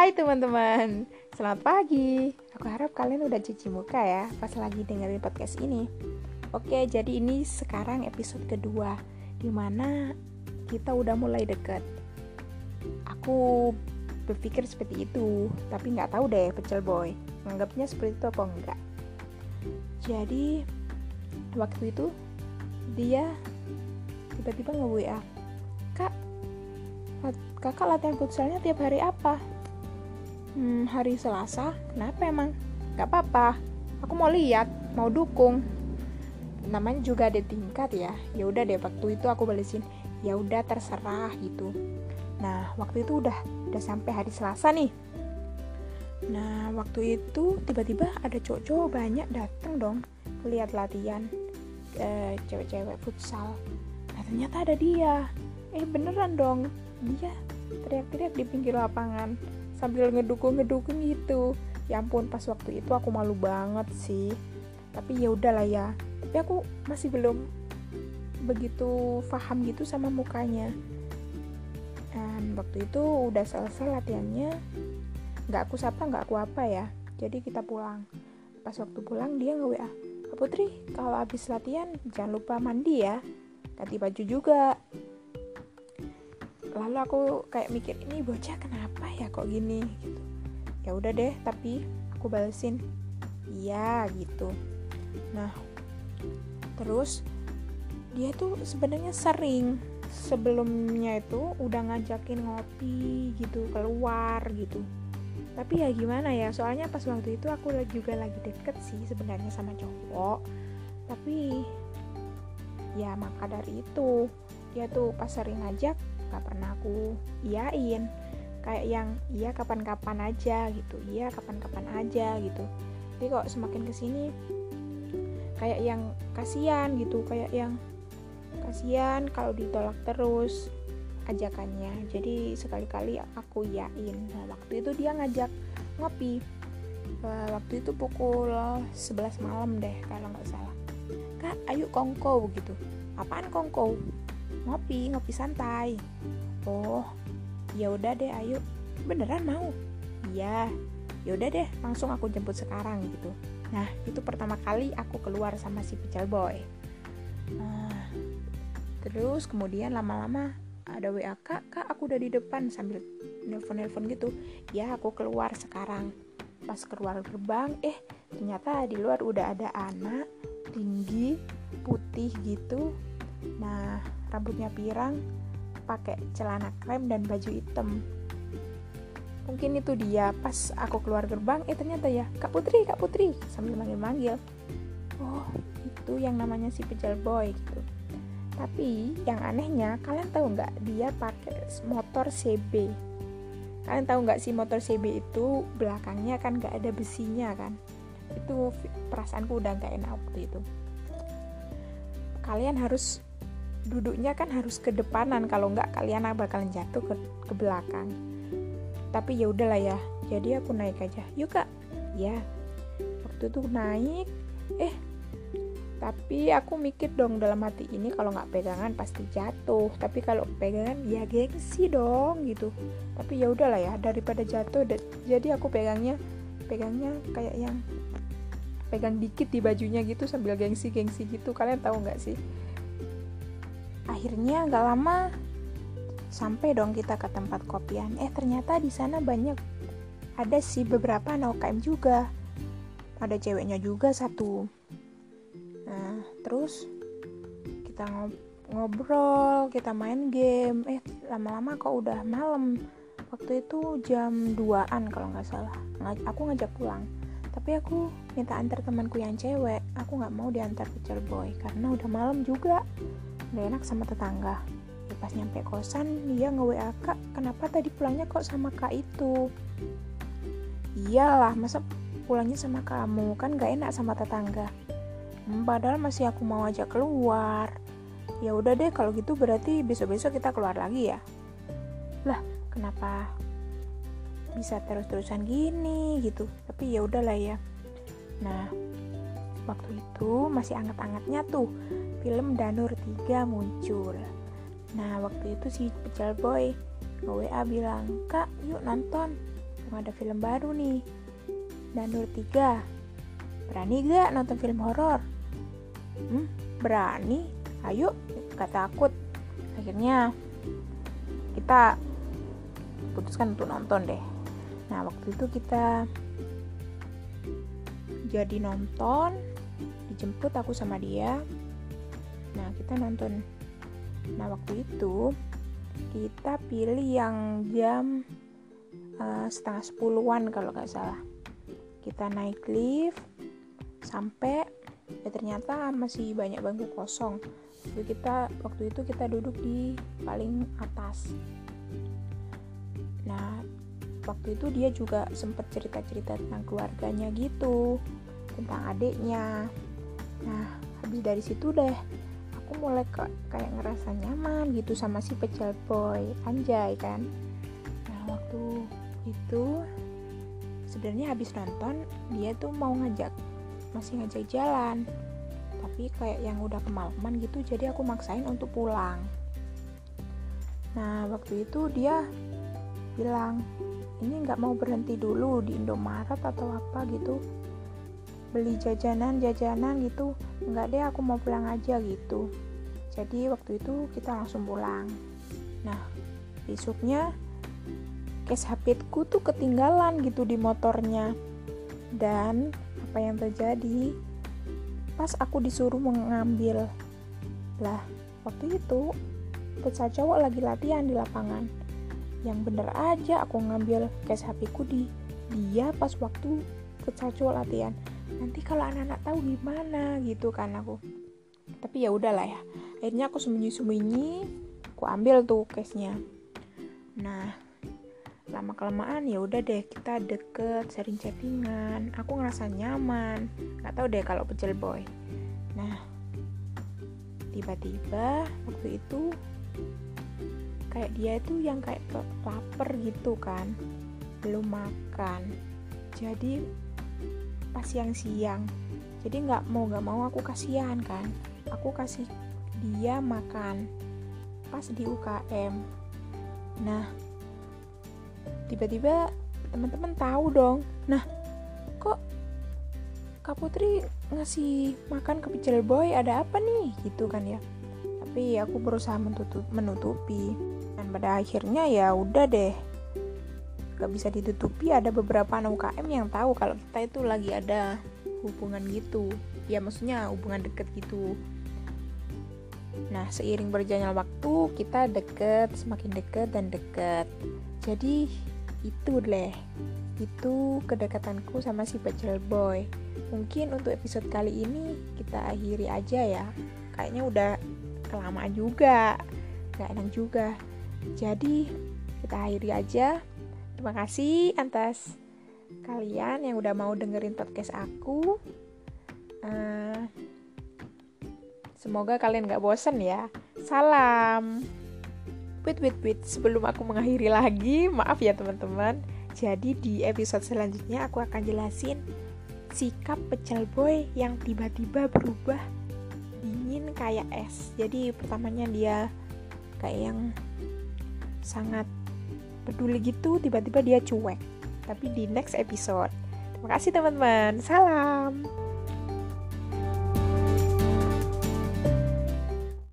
Hai teman-teman, selamat pagi. Aku harap kalian udah cuci muka ya pas lagi dengerin podcast ini. Oke, jadi ini sekarang episode kedua di mana kita udah mulai deket. Aku berpikir seperti itu, tapi nggak tahu deh pecel boy menganggapnya seperti itu apa enggak. Jadi waktu itu dia tiba-tiba nge-WA, Kak, kakak latihan futsalnya tiap hari apa? Hmm, hari Selasa, kenapa emang? Gak apa-apa, aku mau lihat, mau dukung. Namanya juga ada tingkat ya. Ya udah deh waktu itu aku balesin, ya udah terserah gitu. Nah, waktu itu udah udah sampai hari Selasa nih. Nah, waktu itu tiba-tiba ada cowok-cowok banyak datang dong lihat latihan e, cewek-cewek futsal. Nah, ternyata ada dia. Eh, beneran dong. Dia teriak-teriak di pinggir lapangan sambil ngedukung-ngedukung gitu. Ya ampun pas waktu itu aku malu banget sih. Tapi ya udahlah ya. Tapi aku masih belum begitu paham gitu sama mukanya. Dan waktu itu udah selesai latihannya. Nggak aku sapa nggak aku apa ya. Jadi kita pulang. Pas waktu pulang dia nge WA Putri kalau habis latihan jangan lupa mandi ya. Ganti baju juga lalu aku kayak mikir ini bocah kenapa ya kok gini? Gitu. Ya udah deh tapi aku balesin. Iya gitu. Nah terus dia tuh sebenarnya sering sebelumnya itu udah ngajakin ngopi gitu keluar gitu. Tapi ya gimana ya soalnya pas waktu itu aku juga lagi deket sih sebenarnya sama cowok. Tapi ya maka dari itu dia tuh pas sering ngajak gak pernah aku iyain. Kayak yang iya kapan-kapan aja gitu. Iya kapan-kapan aja gitu. Tapi kok semakin ke sini kayak yang kasihan gitu kayak yang kasihan kalau ditolak terus ajakannya. Jadi sekali-kali aku iyain. Nah, waktu itu dia ngajak ngopi. Waktu itu pukul 11 malam deh kalau nggak salah. Kak ayo kongko begitu apaan kongko ngopi ngopi santai. Oh ya udah deh ayo. Beneran mau? Iya. Ya udah deh langsung aku jemput sekarang gitu. Nah itu pertama kali aku keluar sama si pecel boy. Nah, terus kemudian lama-lama ada WA kak kak aku udah di depan sambil nelpon-nelpon gitu. Ya aku keluar sekarang. Pas keluar gerbang eh ternyata di luar udah ada anak tinggi putih gitu. Nah rambutnya pirang, pakai celana krem dan baju hitam. Mungkin itu dia pas aku keluar gerbang, eh ternyata ya Kak Putri, Kak Putri sambil manggil-manggil. Oh, itu yang namanya si pecel boy gitu. Tapi yang anehnya, kalian tahu nggak dia pakai motor CB? Kalian tahu nggak sih motor CB itu belakangnya kan nggak ada besinya kan? Itu perasaanku udah nggak enak waktu itu. Kalian harus duduknya kan harus ke depanan. Kalau nggak kalian bakalan jatuh ke, ke belakang. Tapi ya udahlah ya jadi aku naik aja. Yuk kak. Ya. Waktu itu naik. Eh tapi aku mikir dong dalam hati ini kalau nggak pegangan pasti jatuh. Tapi kalau pegangan ya gengsi dong gitu. Tapi ya udahlah ya daripada jatuh jadi aku pegangnya pegangnya kayak yang pegang dikit di bajunya gitu sambil gengsi gengsi gitu. Kalian tahu nggak sih akhirnya nggak lama sampai dong kita ke tempat kopian. Eh ternyata di sana banyak. Ada sih beberapa anak UKM juga. Ada ceweknya juga satu. Nah terus kita ngobrol kita main game. Eh lama-lama kok udah malam. Waktu itu jam 2an kalau nggak salah. Aku ngajak pulang. Tapi aku minta antar temanku yang cewek. Aku nggak mau diantar ke boy karena udah malam juga gak enak sama tetangga. Ya, pas nyampe kosan dia nge WA kak kenapa tadi pulangnya kok sama kak itu? Iyalah masa pulangnya sama kamu? Kan gak enak sama tetangga. Hmm, padahal masih aku mau ajak keluar. Ya udah deh kalau gitu berarti besok-besok kita keluar lagi ya? Lah kenapa bisa terus-terusan gini? gitu. Tapi ya udahlah ya. Nah waktu itu masih anget-angetnya tuh film Danur 3 muncul. Nah, waktu itu si Pecel Boy nge WA bilang, Kak, yuk nonton. mumpung ada film baru nih. Dan Nur 3 berani gak nonton film horor? Hmm berani. Ayo gak takut akhirnya kita putuskan untuk nonton deh. Nah waktu itu kita jadi nonton dijemput aku sama dia nah kita nonton. Nah waktu itu kita pilih yang jam uh, setengah sepuluhan kalau nggak salah. Kita naik lift sampai ya ternyata masih banyak bangku kosong. Jadi kita waktu itu kita duduk di paling atas. Nah waktu itu dia juga sempat cerita-cerita tentang keluarganya gitu tentang adiknya. Nah habis dari situ deh aku mulai ke, kayak ngerasa nyaman gitu sama si pecel boy anjay kan. Nah waktu itu sebenarnya habis nonton dia tuh mau ngajak masih ngajak jalan. Tapi kayak yang udah kemalaman gitu jadi aku maksain untuk pulang. Nah waktu itu dia bilang ini nggak mau berhenti dulu di Indomaret atau apa gitu. Beli jajanan-jajanan gitu nggak deh aku mau pulang aja gitu. Jadi waktu itu kita langsung pulang. Nah besoknya case HP-ku tuh ketinggalan gitu di motornya. Dan apa yang terjadi? Pas aku disuruh mengambil lah waktu itu pecah cowok lagi latihan di lapangan. Yang bener aja aku ngambil case HP ku di dia pas waktu kecacu latihan nanti kalau anak-anak tahu gimana gitu kan aku. Tapi ya udahlah ya. Akhirnya aku sembunyi-sembunyi aku ambil tuh case nya nah lama kelamaan ya udah deh kita deket sering chattingan. Aku ngerasa nyaman. Nggak tahu deh kalau pecel boy. Nah tiba-tiba waktu itu kayak dia itu yang kayak lapar gitu kan. Belum makan. Jadi pas siang-siang. Jadi nggak mau nggak mau aku kasihan kan. Aku kasih dia makan pas di UKM nah tiba-tiba teman-teman tahu dong. Nah kok Kak Putri ngasih makan ke pecel boy? Ada apa nih? Gitu kan ya. Tapi aku berusaha menutup, menutupi. Dan pada akhirnya ya udah deh gak bisa ditutupi ada beberapa anak UKM yang tahu kalau kita itu lagi ada hubungan gitu. Ya maksudnya hubungan deket gitu. Nah seiring berjalannya waktu kita deket semakin deket dan deket. Jadi itu deh. Itu kedekatanku sama si pecel boy. Mungkin untuk episode kali ini kita akhiri aja ya. Kayaknya udah kelamaan juga. Gak enak juga. Jadi kita akhiri aja. Terima kasih atas kalian yang udah mau dengerin podcast aku. Uh, semoga kalian gak bosen ya. Salam. Wait, wait, wait. Sebelum aku mengakhiri lagi, maaf ya teman-teman. Jadi di episode selanjutnya aku akan jelasin sikap pecel boy yang tiba-tiba berubah dingin kayak es. Jadi pertamanya dia kayak yang sangat peduli gitu tiba-tiba dia cuek. Tapi di next episode. Terima kasih teman-teman. Salam